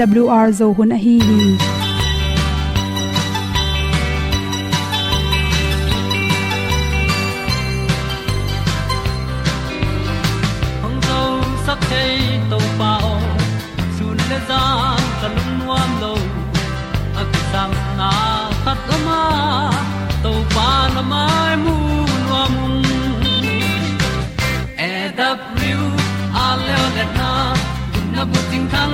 awr zo hun a hi hi. Hong zo sak chei to pao sun le za kan nuam lo a ki sam na khat o ma to pa na mai mu nuam e da a le le na na bu tin kan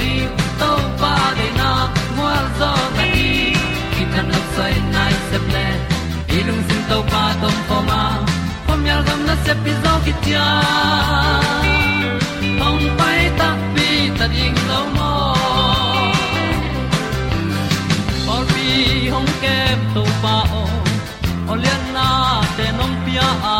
le zo to pa de na mo zo ta ki tan nok sai nai se ple ilung sin to pa tom pa ma. Pom yal gam na se pi zo ki tia hong pai ta pi ta ding lo mo or bi hong kem to pa o olian na te nong pia a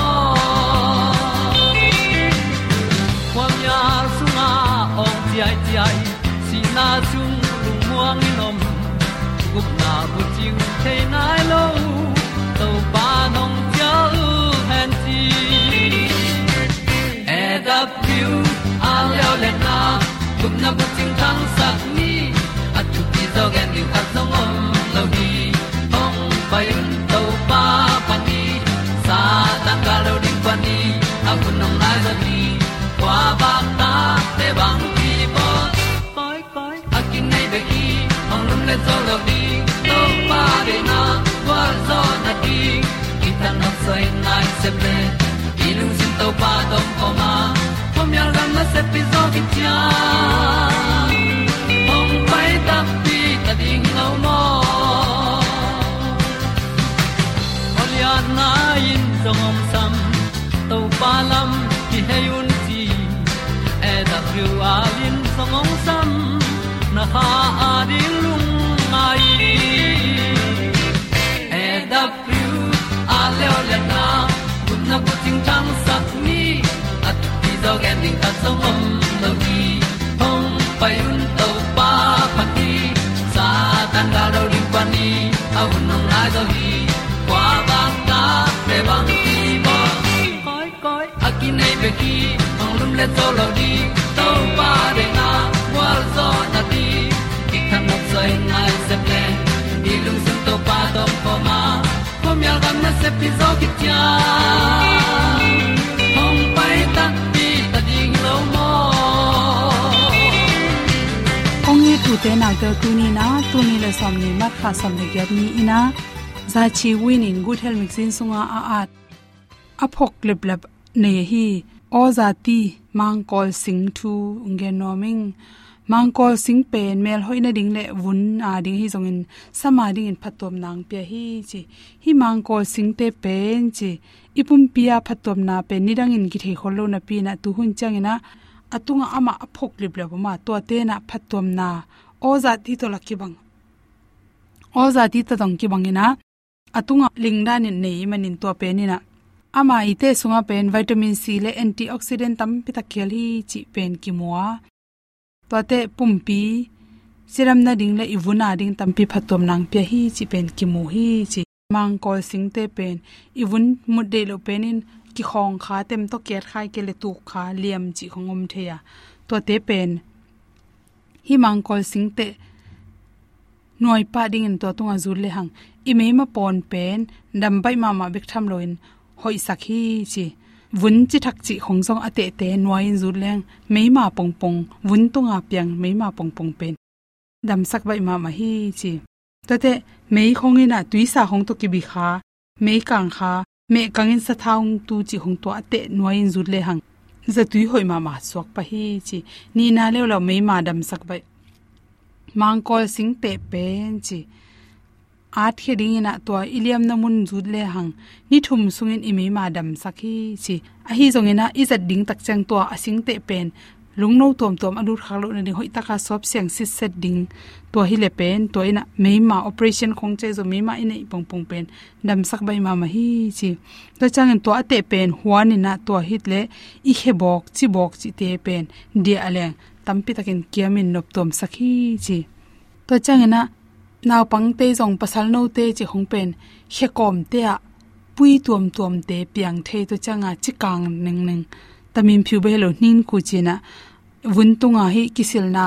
na chung lu muang in om gup na bu chiu the nai lo to pa nong pia u han ti e da piu a leo le na gup na bu chiu thang sat ni se ple i lung sin to pa tom oma ma. Pom yal gam na se pi zo ki tia ong pai ta pi ta ding lo mo Olian na in song om sam to pa lam ki hay un ti e da thru a lin song om sam na ha a di ti zo gen ding ta song om lo gi hong pai un to pa pa ti sa tan ga do ri pa ni au nong lai do gi kwa ba ta pe bang ti ba koi koi akin nei be ki ong lum le to lo di to pa de na wa zo na ti. Ki kan nok sai nai se ple ni lung sun to pa to pa ma. Pom yal gam na se pi zo ki tia te na te tu ni na tu ni le som ni mat kha som le gyat ni ina za chi win in good health mixin sunga a at phok le lep ne hi o za ti mang kol sing thu nge noming mang kol sing pen mel hoina ding le vun a ding hi zong in sama ding in phatom nang pe hi chi hi mang kol sing te pen chi ipum pia phatom na pe nidang in gi the kholo na pi na tu hun changena atunga ama aphok lip ma to te na phatom na o za ti to lakki bang. O za ti ta tong ki bang ina. Atunga lingda ni nei manin to pe ni na ama ite sunga pen vitamin c le antioxidant tam pi ta khel hi chi pen ki muwa to te pumpi. Siram na ding le ivuna ding tam pi phatom nang pe hi chi pen ki mu hi chi. Mang kol sing te pen. Ivun mut de lo penin ki khong kha tem to ket khai ke le tu kha liam chi khongom theya. To te pen hi mang kol sing te. Noi pa ding in to tunga zur le hang. I mei ma pon pen, dam bai ma ma bek tham loin. Hoi sakhi chi. Vun chi thak chi khong song ate te noi in zur leng meima pong pong, vun tunga piang meima pong pong pen. Dam sak bai ma ma hi chi. Tate mei khong ina tuisa hong to ki bi kha. Mei kang kha. Me kangin sa thaung tu chi hong to ate noi in zur le hang za tui hoi ma ma suak pa hi chi ni na le lo mei ma dam sak bai mang kol sing te pen chi at khe ding ina to iliam na mun zut le hang ni thum sungin imi ma dam sak hi chi a hi zong ina izat ding tak chang to asing te pen lungno tom tom anur khalo na ni hoi taka sop siang sit set ding. To hi le pen to ina meima operation khong che zo meima ina pong pong pen. Dam sak bai ma ma hi chi. To changin to ate pen huan ina to hit le i khe bok, chi bok chi te pen. Dia ale tampi takin kiamin nop tom sakhi chi. To changina naw pang te jong pasal no te chi hong pen. He kom te a pui tuam tuam te piang the to changa chi kang neng tamim phiu be nin ku china vuntunga hi kisil na,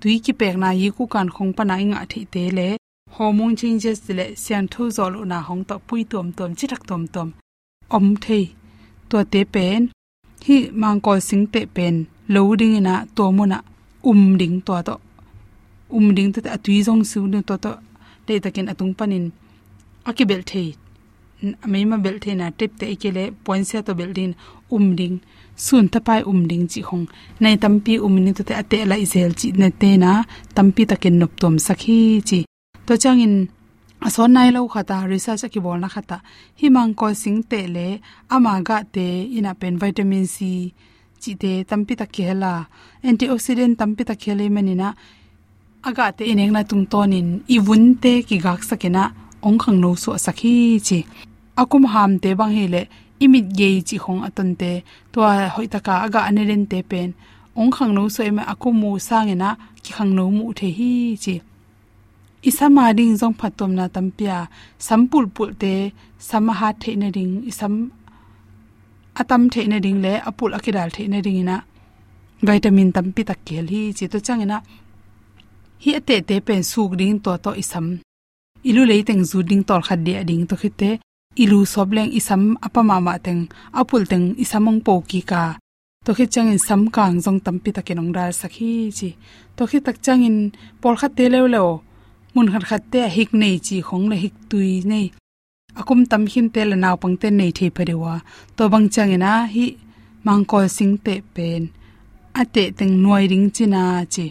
tui ki pek na yi ku kan khong pa na inga thi te le, hormone changes le, sian thu zol na hong to pui tom tom, chi thak tom tom, om thei to te pen, hi mang ko sing te pen loading ina to mona um ding to to um ding ta atui jong su nu to to le takin atung panin akibel thei meima bel the na tip te ikele point se to building um ding sun ta pai um ding chi hong nei tampi um ni to te ate la izel chi ne te na tampi takin nop tom sakhi chi. To changin ason nai lo khata, research ki bol na khata. Himang ko sing te le, ama ga te ina pen vitamin c chi te tampi ta khela antioxidant tampi ta khele manina aga te ineng na tung tonin iwun te ki gak sakena, ong khang no so sakhi chi. Akum ham te bang hele imit ge chi khong aton te to hoi taka aga aneren te pen. Ong khang no so ema aku mu sangena ki khang no mu the hi chi. Isama ding jong phatom na tampia sampul pul te samaha the na ding, isam atam the na ding le, apul akidal the na ding ina vitamin tampi tak kel hi chi to changena hi ate te pen suk ding to to isam. Ilu leiteng zu ding tor khat dia ding to khite ilu sobleng isam apama ma teng apul teng isamong po ki ka to khi changin sam kang jong tampi takinong dal sakhi chi to khi tak changin pol kha te lew lew mun khat khat te hik nei chi khong le hik tui nei akum tam him te la naw pang te nei the pharewa to bang changina hi mangkol sing te pen ate teng noi ring china chi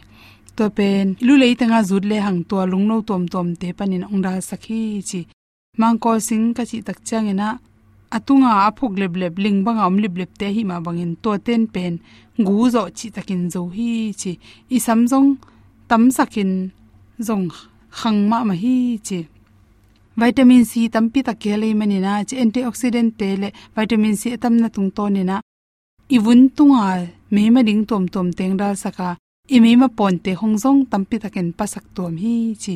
to pen lu le tanga zut le hang to lung no tom tom te panin ong dal sakhi chi mang ko sing ka chi tak changena atunga aphuk leb leb ling banga om lib leb te hi ma bangin to ten pen gu zo chi takin zo hi chi i samjong tam sakin zong khang ma ma hi chi vitamin c tampi ta kele mani na chi antioxidant te le vitamin c tam na tung to ni na iwun tunga me ma ding tom tom teng dal saka imi ma ponte hongjong tampi taken pasak tom hi chi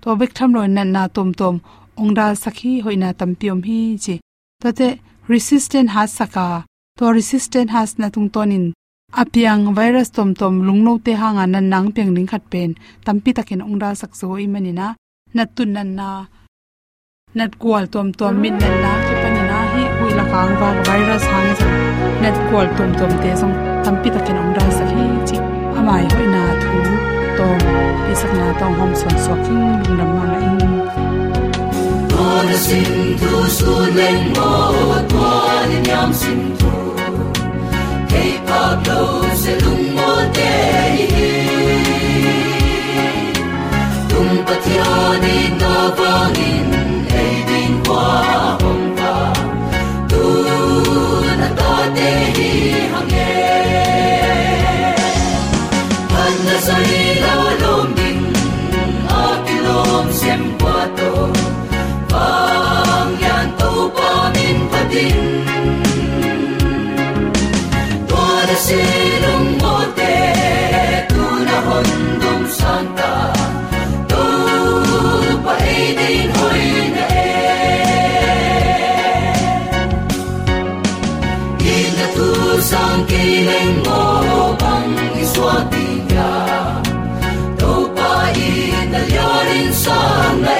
to bek tham lo na na tom tom ongdal sakhi hoina tampiom hi chi to te resistant has saka, to resistant has na tung tonin. Apiang virus tom tom lungno te hanga nan nang peng ning khat pen. Tampi taken ongdal sakso imanina natun nan na, nat kwal tom tom min nan na ki panina hi uila kang wa virus hang sa nat kwal tom tom te song. Tampi taken ongdal sakhi chi. Amai hoi na thu to pisak na tong hom son soking lung dam ma in sin tu su leng mo tua ni nyam sin tu hey pablo lo se lung mo te Tung pa tia ni na vang in Ei din qua hong pa Tu na ta te hi hang e na sai lo lom ding a kilom sem qua min pa din se lom mo tu na hon dom santa to pa e din hoi na e in tu sang kileng mo bang iswati ka to pa in na yorin sang na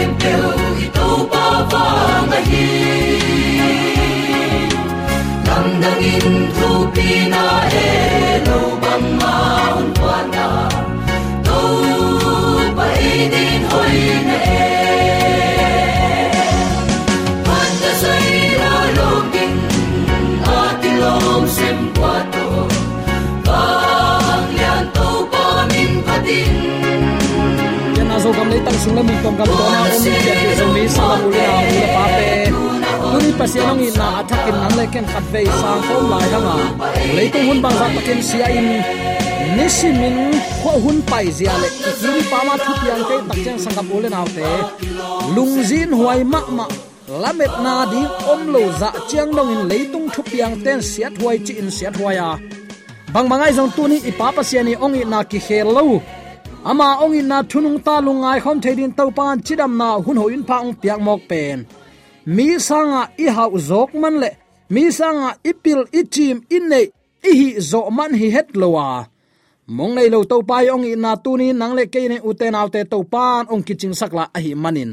em kêu i to pa va na hi. Nang nang in thu pi na e lo bang ma un pa na To pa e din hoi na e Pan ta sai ra lo ding a ti lom sem qua to Bang lian to pa min pa din le tang sung la mi tom gam to na om ya ke zo mi sa la mu le na mu la pa pe tu ni pasian ong in na athakin nang le ken khat ve sang kom lai hanga le tu hun bang za takin sia in nisimin kho hun pai zia le ki pa ma thu piang te tak chang sang gam le naw te lungzin huai ma ma lamet na ding om lo za chiang dong in leitung thu piang ten siat huai chi in siat huaya bang bangai zong tu ni ipa pasiani ong i na ki khel lo ama ong in na thunung ta lungai khom thedin to pan chidam na hun hoin pa ong piak mok pen. Mi sanga i hau zok man le, mi sanga ipil ichim inne i hi zo man hi het lowa mong nei lo to pai ong in na tu ni nang le ke ne uten autte to pan ong kiching sakla a hi manin.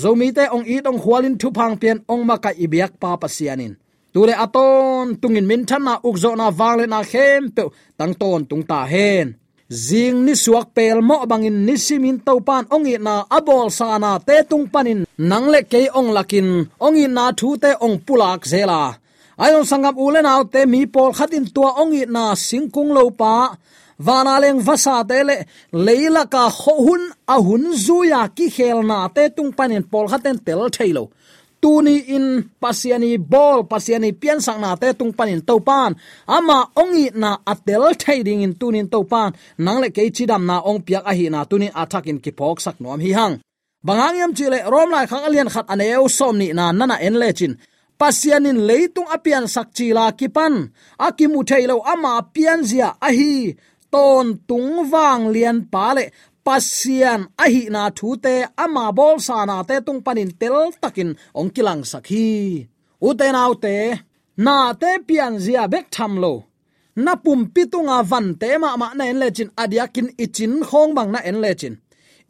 Zomi te ong i tong khwalin thu phang pian ong ma ka ibiak pa pasianin tule aton tungin min thana ukzo na wangle na khem pe tangton tung ta hen zing ni suak pel mo bangin ni simin to pan ongi na abol sana te tung panin nang le ke ong lakin ongi na thu te ong pulak zela. Ayon sangam ule na te mi pol khatin tua ongi na singkung lo pa. Wana leng vasa te le leila ka ho hun a hun zuya ki khel na te tung panin pol khaten tel thailo tuni in pasiani bol pasiani pian sang na te tung panin to pan ama ongi na atel thading in tunin to pan nang le ke chidam na ong piak a hi na tunin attack in ki pok sak nom hi hang. Bangang yam chile rom lai khang alian khat aneu som ni na nana en le chin. Pasianin leitung apian sakchila kipan. Akimu thailo ama pian zia ahi ton tung wang lian pale pasian ahi na thu te ama bol sa na te tung panin tel takin ong kilang sakhi. U te nau te na te pian zia bek tham lo. Na pum pitunga van te ma ma na en lechin adiakin ichin khong bang na en lechin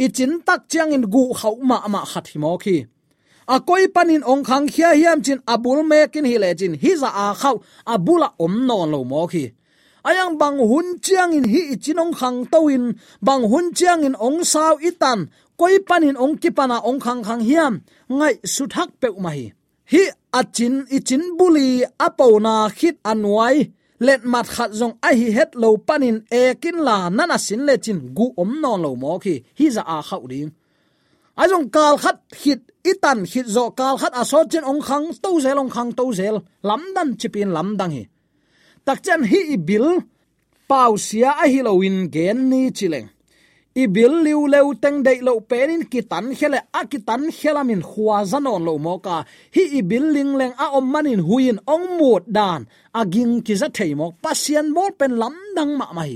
ichin tak chiang in gu khau ma ma khat hi mo khi. A koi panin ong khang khia hiam chin abul mekin hi lechin hi za a khau abula om non lo mo khi ayang bang hun chiang in hi chinong khang toin bang hun chiang in ong sao itan, koi panin ong kipana ong khang khang hiam, ngai suthak pe mai hi. Achin ichin buli apona khit anwai let mat khat zong a hi het lo panin e kin la nana sin le chin gu om non lo mo khi, hi za a khau ding a jong kal khat hit itan hit zo kal khat a so chen ong khang to zel, ong khang to zel, lam dan chipin lam dang hi takchan hi ibil pau sia a hiloin gen ni chileng ibil liu leu teng dei lo penin kitan khele a kitan khelamin khuwa zanon lo moka hi ibil ling leng a om manin huin ong mut dan aging ki za thei mo pasian pen lam dang ma mai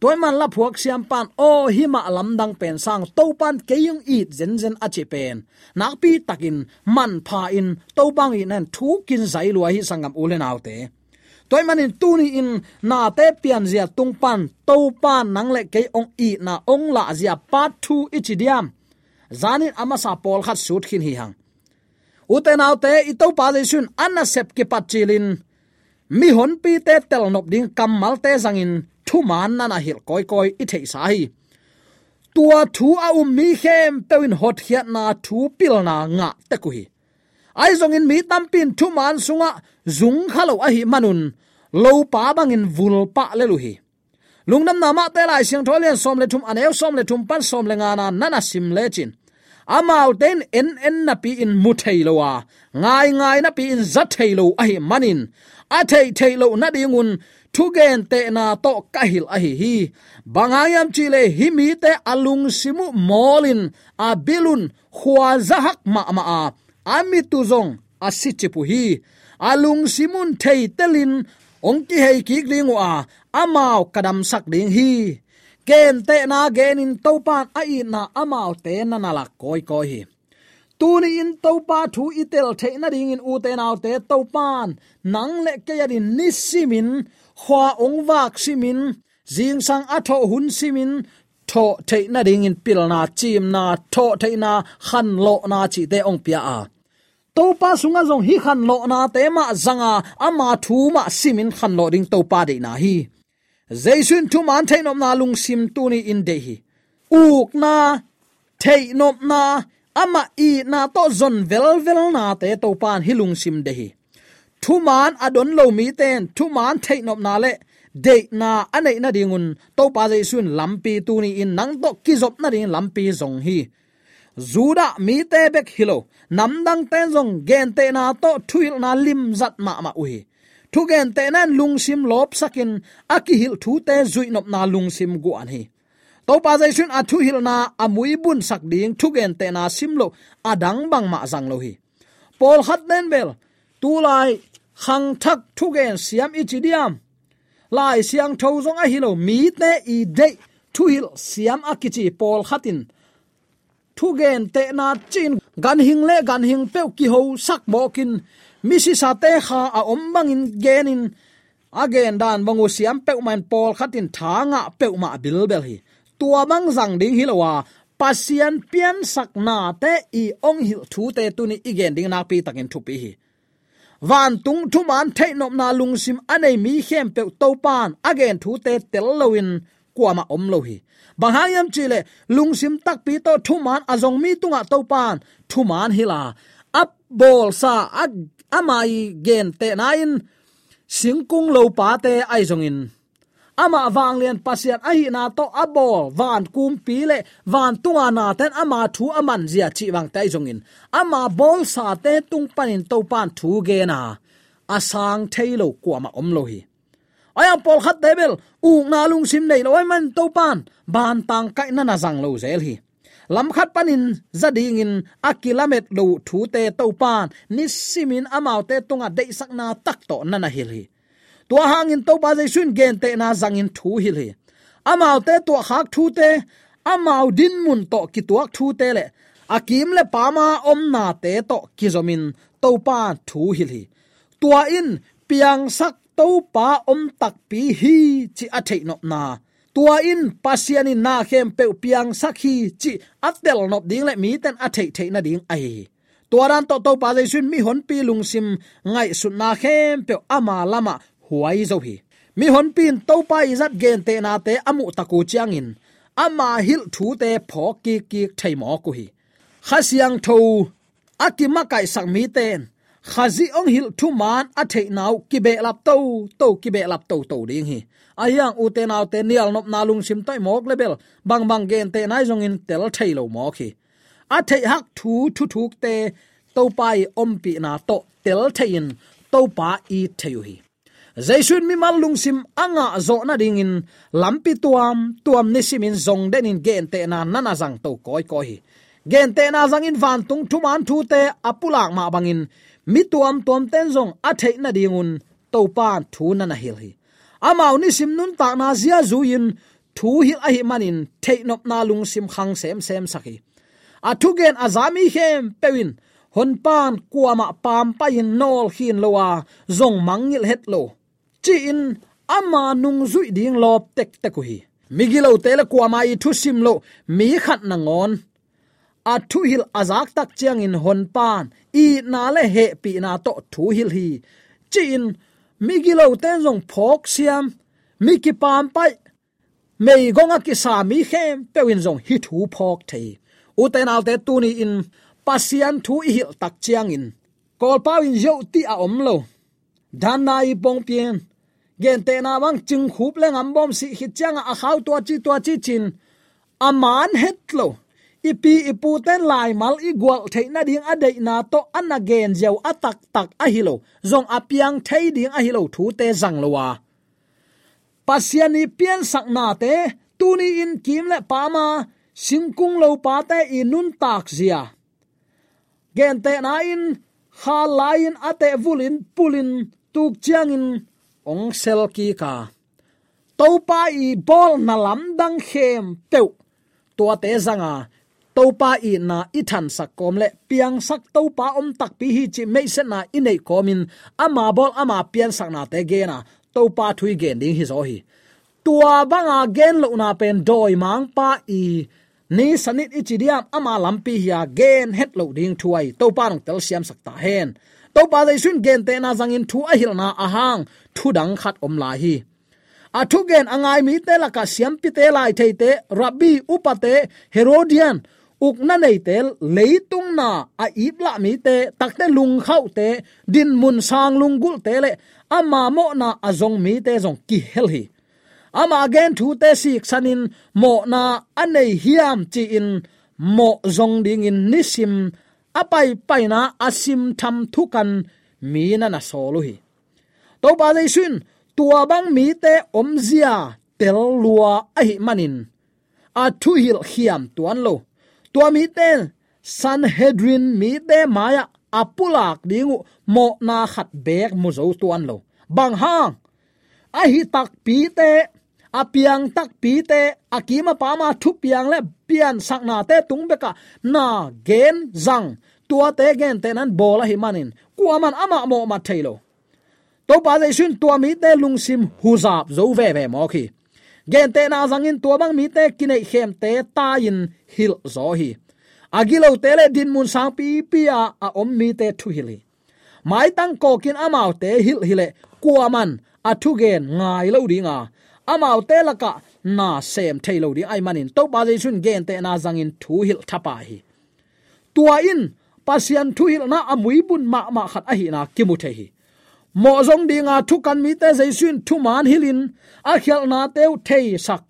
toy man la phuak siam pan, o hi ma lam dang pen sang to pan ke yung it zen zen a che pen. Nak pi takin man pha in to bang in an thu kin zai lua hi sangam ulen autte toy manin tuni in na te pian zia tung pan to pan nang le ke ong i na ong la zia part 2 ichidiam zanin amasa pol khat sut khin hi hang. Uten autte i to pa le sun anna sep ke pachilin mi hon pi te tel nop ding kamal te zangin thu man na na hil koi koi i thei sa hi. Tua thu a um mi khem pewin hot hiat na thu pil na nga te ku hi. Ai zong in mi tam pin thu man sunga, zung khalo a hi manun lo pa bangin vul pa le lu hi lungnam nama te lai siang tholian som le thum aneu som le thum pan som le ngana nana sim le chin amau ten en en na pi in mu thei lo wa ngai ngai na pi in za thei lo a hi manin a thei thei lo na dingun thu gen te na to ka hil a hi hi bangayam chile hi mi te alung simu molin a bilun khwa zahak ma ma a ami tu zong asichipu hi alung simun thei telin ong ki hei ki ling wa amao kadam sak ding hi. Ken te na gen in topan a i na amao te na na la koi koi hi. Tuni in topa thu itel the na ding in u te naw te topan nang le ke ya din nisimin hwa ong wak simin jing sang a tho hun simin tho thei na ding in pil na, chim na tho thei na, khan lo na chi te ong pia a to pa sunga zong hi khan lo na te ma zanga, ama thu ma simin khan lo ding to pa de na hi. Zaisun thu man thei nom na lung sim tu ni in de hi. Uk na, thei nom na, ama i na to zon vel vel na te to pan hilung sim de hi. Thu man adon lo mi ten, thu man thei nom na le, de na anei na dingun to pa jai lampi tu ni in nang to kizop na ding lampi zong hi zuda mi te bek hilo. Namdang ten zong gen te na to thuil na lim zat ma ma uhi. Thu gen te nan lung sim lop sakin aki hil thu te zui nop na lung sim gu an hi. To pa jai sun a thu hil na amui bun sak ding thu gen te na sim lo adang bang ma zang lo hi. Pol hat nen bel tu lai khang thak thu gen siam ichidiam lai siang tho zong a hilo mi te i de thu hil siam akichi pol khatin thu gen te na chin. Gan hing le gan hing pe ki ho sak mo kin. Mi si sa te kha a om bang in gen in. Again, dan bangu siam pe man pol khatin thanga pe ma bil bel hi. Tua mang zang ding hilowa pasian pian sak na te i ong hil thu te tu ni igen ding na pi takin thu pi hi. Van tung thu man thei nop na lung sim anei mi khem pe to pan. Again, thu te tel loin kwa ma om lo hi bang chile lung sim tak pi to thuman azong à mi tunga à to pan thuman hila up bol sa ag amai gen te nain singkung lo pa te aizong in. Ama wang lian pasian a hi na to abol van kum pi le van tunga à na ten ama thu aman zia chi wang tai jong in. Ama bol sa te tung panin to pan thu ge na asang thailo kwa ma om lo hi ayang pol khat debel? U na lung sim nei loi man to pan. Ban tang kai na na zang lo zel hi. Lam khat panin zading in a kilomet lo thu te to pan. Ni simin amau te tunga dei sakna tak to na na hil hi. Tua hangin to ba jai sun gen te na zangin thu hil hi. Amau te tua khak thu te amau din mun to ki tuak thu te le. Akim le pama om na te to kizomin to thu hil hi. Tua in piang sak to pa om tak pi hi chi a thei nop na. Tua in pasiani na khem pe piang sakhi chi atel nop ding le mi ten a thei thei na ding ai tua ran to to pa jai sun, mi hon pi lung sim ngai sun na khem pe ama lama huai zo hi. Mi hon pin to pa izat gen te na te amu taku chiang in. Ama hil thu te pho ki ki thei mo ku hi. Khasiang tho akima kai sang mi ten khazi ong hil thu man a thei nau ki be lap to to ki be lap to to ding hi. Ayang u te nau te nial nop na lung sim tai mok lebel bang bang gen te nai jong in tel thei lo mo khi a thei hak thu thu thuk te to pai om pi na to tel thei in to pa i thei hi. Zaisun mi mal lung sim anga zo na ding in. Lampi tuam tuam ni simin zong den in gen te na nana jang to koi koi hi. Gen te na jang in van tung thu man thu te apulak ma bangin mi tuam tuam ten zong a thei na dingun to pan thu na na hil hi. Amau ni sim nun ta na zia zu in thu hi a hi manin thei nop na lung sim khang sem sem saki, a thu gen azami hem pewin hon pan kuama pam pa in nol hin lowa zong mangil het lo. Chi in ama nung zui ding lop tek tek hi migilo tele kuama i thu sim lo mi khat na ngon a thu hil azak tak chiang in hon pan. I na le he pi na to thu hil hi. Chi in migilo ten jong phok siam. Mi ki pam pai. Mei gonga ki sa mi khem. Pewin jong hi thu phok thei. U te nal te tu ni in pasian thu i hil tak chiang in. Kol pau in yo ti a om lo. Dan nai pong pien, gen te na wang ching khup le ngam bom si hi chang a khaw to chi to chi chin. Aman het lo ipi ipu ten lai mal i gwal theina ding adei na to an again zeu atak tak a hilo zong apiang thei ding a hilo thu te zang lowa pasiani pian sak na te tuni in kim le pama singkung lo pa te inun tak zia. Gen te na in, kha lain ate vulin pulin tuk chiang in ong sel ki ka. Topa i bol na lam dang khem teu. To te zanga topa i na i than sak kom le, piang sak topa om tak pi hi chi me se na i nei komin ama bol ama pian sak na te ge na topa thui gen ding hi zo hi. Tua banga gen lo na pen doi mang pa i, ni sanit ichidiam ama lampi a gen het lo ding thuai topa nong tel siam sakta hen. Topa dai sun gen te na zangin thu a hil na ahang thu dang khat om la hi. A thu gen angai mi te la ka siam pi te lai thei te, rabbi upate, herodian uk na nei tel leitung na, a ipla mi te takte lung khau te din mun sang lung gul te le ama mo na azong mi te zong ki hel hi. Ama again thu te sik sanin mo na anei hiam chi in mo zong ding in nisim apai pai na asim tham thukan mi na na solo hi. To ba dei sun tua bang mi te omzia tel lua ai manin a thu hil hiam tuan lo tua mi ten sanhedrin mi te maya apulak dingu mo na khat bek mu zo tuan lo bang hang, a hi tak pi te apiang tak pi te akima pa ma thu piang le, pian sak na te tung beka. Na gen zang, tua te gen te nan bola hi manin. Kuaman ama mo ma thailo to pa dei sun tua mi te lungsim huzap zo ve ve mo khi gen te na zangin tua bang mi te kinai khem te ta in hil zo hi. Agilo tele din mun sang pi pi a a om mi te thu hili mai tang ko kin amau te hil hile kuaman a thu gen ngai lo dinga amau te laka na sem thailo di ai manin to ba le sun gen te na zangin thu hil thapa hi. Tua in, pasian thu hil na amui bun ma ma khat a hi na kimu the hi mo zong dinga thu kan mi te jaisun thu man hilin a khial na teu thei sak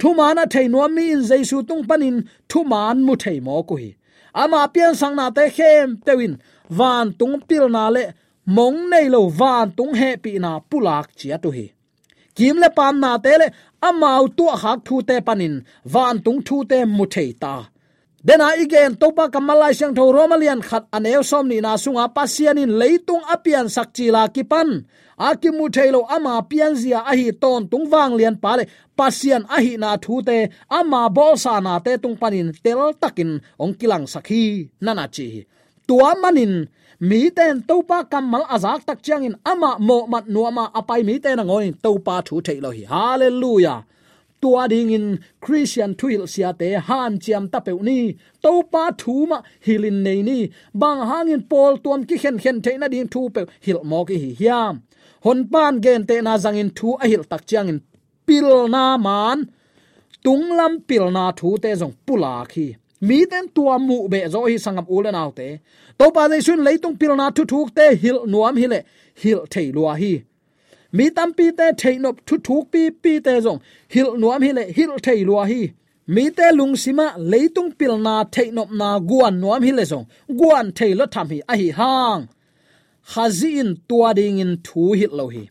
thu man a thei nuam mi in jaisu tung panin thu man mu thei mo ku hi ama pian sang na te khem tewin van tung pil na le mong nei lo van tung he pi na pulak chia tu hi kim le pan na te le amau tu hak thu te panin van tung thu te mu thei ta dena igen topa kamalai sang tho romalian khat aneu som ni na sunga pasianin leitung apian sakchi la kipan akimu thailo ama pianzia ahi ton tungwang lian pale pasian ahi na thu te, ama bolsa na te tung panin tel takin ongkilang sakhi nana chi. Tua manin mi ten topa kamal azak tak changin ama mo mat nuama apai mi ten ngoi topa thu thailo hi. Hallelujah tua ding in christian thuil sia te, han chiam ta peu ni. To pa thu ma hilin nei ni. Bang hangin pol tuam ki khen khen the na ding thu pe hil mo ki hi hiam. Hon pan gen te na zang in thu a hil tak chiang in pil na man. Tung lam pil na thu te zong pula khi. Mi ten tua mu be zo hi sangam ul na te. To pa dei sun leitung pil na thu thuk te hil nuam hile hil thei lua hi mi tam pi te theinop thu thuk pi pi te zong. Hil nuam hi le hil thei lua hi. Mi te lung sima leitung pil na theinop na guan nuam hi le zong. Guan thei lo tham hi. A hi hang. Khazi in tua ding in thu hit lo hi.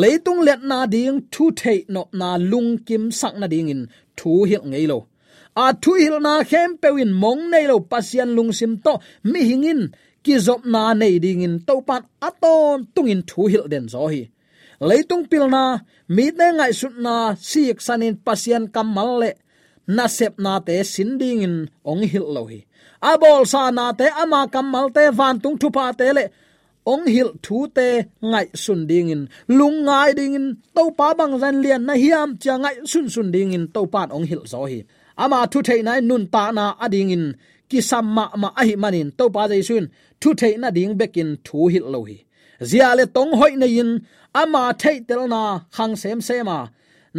Leitung let na ding thu thei nop na lung kim sak na ding in thu hil ngei lo. A thu hil na khem pewin mong nei lo pasian lung sim to mi hingin ki zop na nei ding in to pan aton tungin thu hil den zo hi leitung pilna mi te ngai sut na siek sanin pasian kamal le. Na sep na te sinding in ong hil lo hi. Abol sa na te ama kamal te, van tung thupa te le. Ong hil thu te ngai sun ding in lung ngai ding in to pa bang zan lian na hiam cha ngai sun sun ding in to pan ong hil zo hi. Ama thu thei nai nun ta na ading in ki samma ma ahi manin to pa dei sun thu thei na ding bekin thu hil lo hi. Zia le tong hoi na in ama thei tel na khang sem sema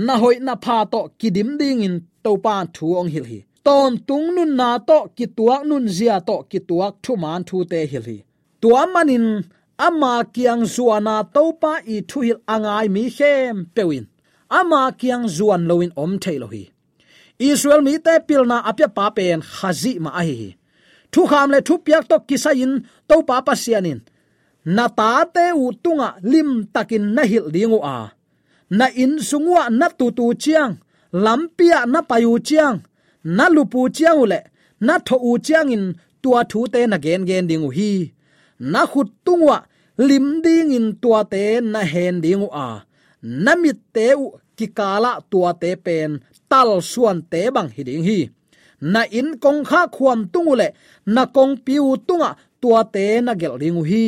na hoi na pha to kidim ding in to pa thu ong hil hi. Ton tung nun na to ki tuak nun zia to ki tuak thu man thu te hil hi. Tua manin, ama kiang zuana to pa i thu hil angai mi khem pewin. Ama kiang zuan loin om thailo hi. Israel mi te pilna apya pa pen khazi ma a hi. Thu kham le thu piak to kisain to pa pa sianin na ta te u tunga lim takin na hil dingu a. Na in sungwa na tu tu chiang, lampia na payu chiang, na lupu chiang ule, na tho u chiang in tua thu te na gen gen dingu hi. Na khut tungwa lim ding in tua te na hen dingu a. Na mit te u ki kala tua te pen, tal suan te bang hi ding hi. Na in kong kha khuam tungule na kong piu tunga tua te na gel dingu hi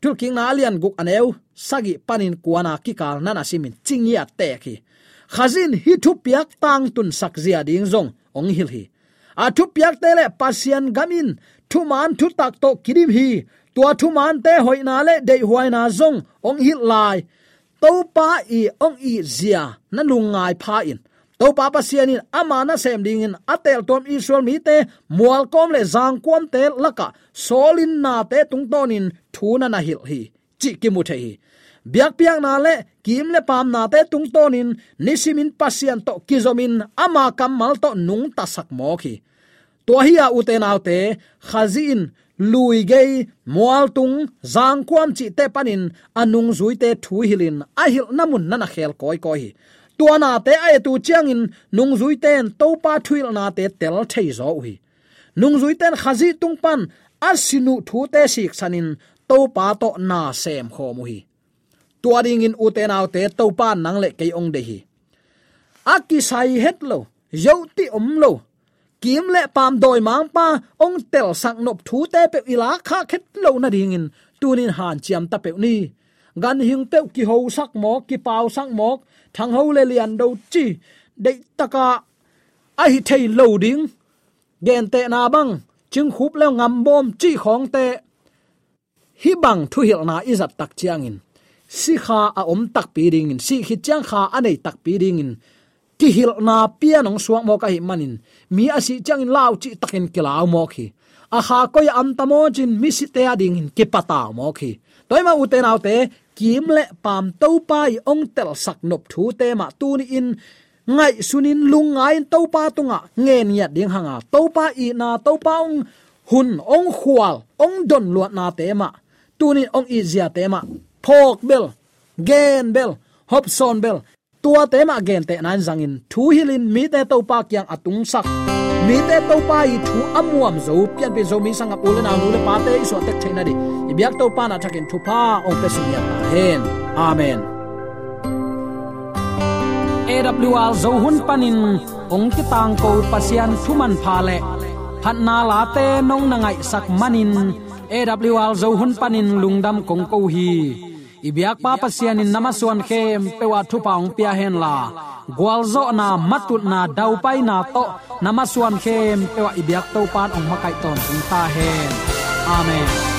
tul king na alian guk aneu, sagi panin kuana ki kal nana simin chingya te khi khazin hi thu piak tang tun sakzia ding zong, ong hil hi. A thu piak te le pasian gamin thu man thu tak to kirim hi. Tua thu man te hoina le de huai na zong, ong hil lai. To pa i ong i zia, na lungai pha in to pa pa sian in sem ding in atel tom israel mi te mual kom le zang kom te laka solin na te tung tonin thu na na hil hi chi ki mu the hi biak piak na le kim le pam na te tung tonin nisimin pasian to kizomin ama kamal to nung ta sak mo khi to hi a uten autte khazin lui gei mual tung, zang kwam chi te panin anung zui te thu hilin a hil namun nana khel koi koi hi na te ai tu chiang in nung zui ten to pa thuil na te tel thei zo hi nung zui ten khazi tung pan asinu thu te sik sanin to pa to na sem kho mu hi tuading in uten au te to pa nang le ke ong de hi. Aki sai het lo yo ti om lo. Kim le pam doi mang pa, ong tel sak nop thu te pe ila kha khet lo na ding in tunin han chiam ta pe ni. Gan hing pe ki ho sak mo ki pau sak mok thang ho le lian do chi? De taka ai hi thei lo ding gen te na bang ching khup le ngam bom chi khong te hi bang thu hil na izat tak chiang in. Si kha a om tak pi ding in. Si khi chang kha anei tak pi ding in. Ki hil na pia nong suang mo ka hi manin mi asi chang in lau chi takin kilaw mo khi. A kha ko ya am tamo chin, mi si te ading in ki pata mo khi. Toy ma uten autte kim le pam to pai ong tel sak nop thu te ma tu ni in. Ngai sunin lung ngai to pa tunga nge nia ding hanga to pa i na to pa ong hun ong khwal ong don luat na te ma tu ni ong i zia te ma phok bel gen bel hobson bell. Bel tua te ma gen te nan zangin thu hilin mi te to pa kyang atung sak mi te to pa i thu amuam zo pian pe zo mi sang ap ule anu le pa te so tek thaina di ibyak to pa na thakin thu pa ong pe su ya hen amen. AWR zo hun panin, ong ki tang ko pasian thuman pha le. Phat na la te nong na ngai sak manin. AWR zo hun panin lungdam kong ko hi. Ibyak pa pasian in namaswan khem pewa thu paung pia hen la. Gwalzo na matut na dau pai na to namaswan khem pewa ibyak to pan ong makai ton ta hen. Amen.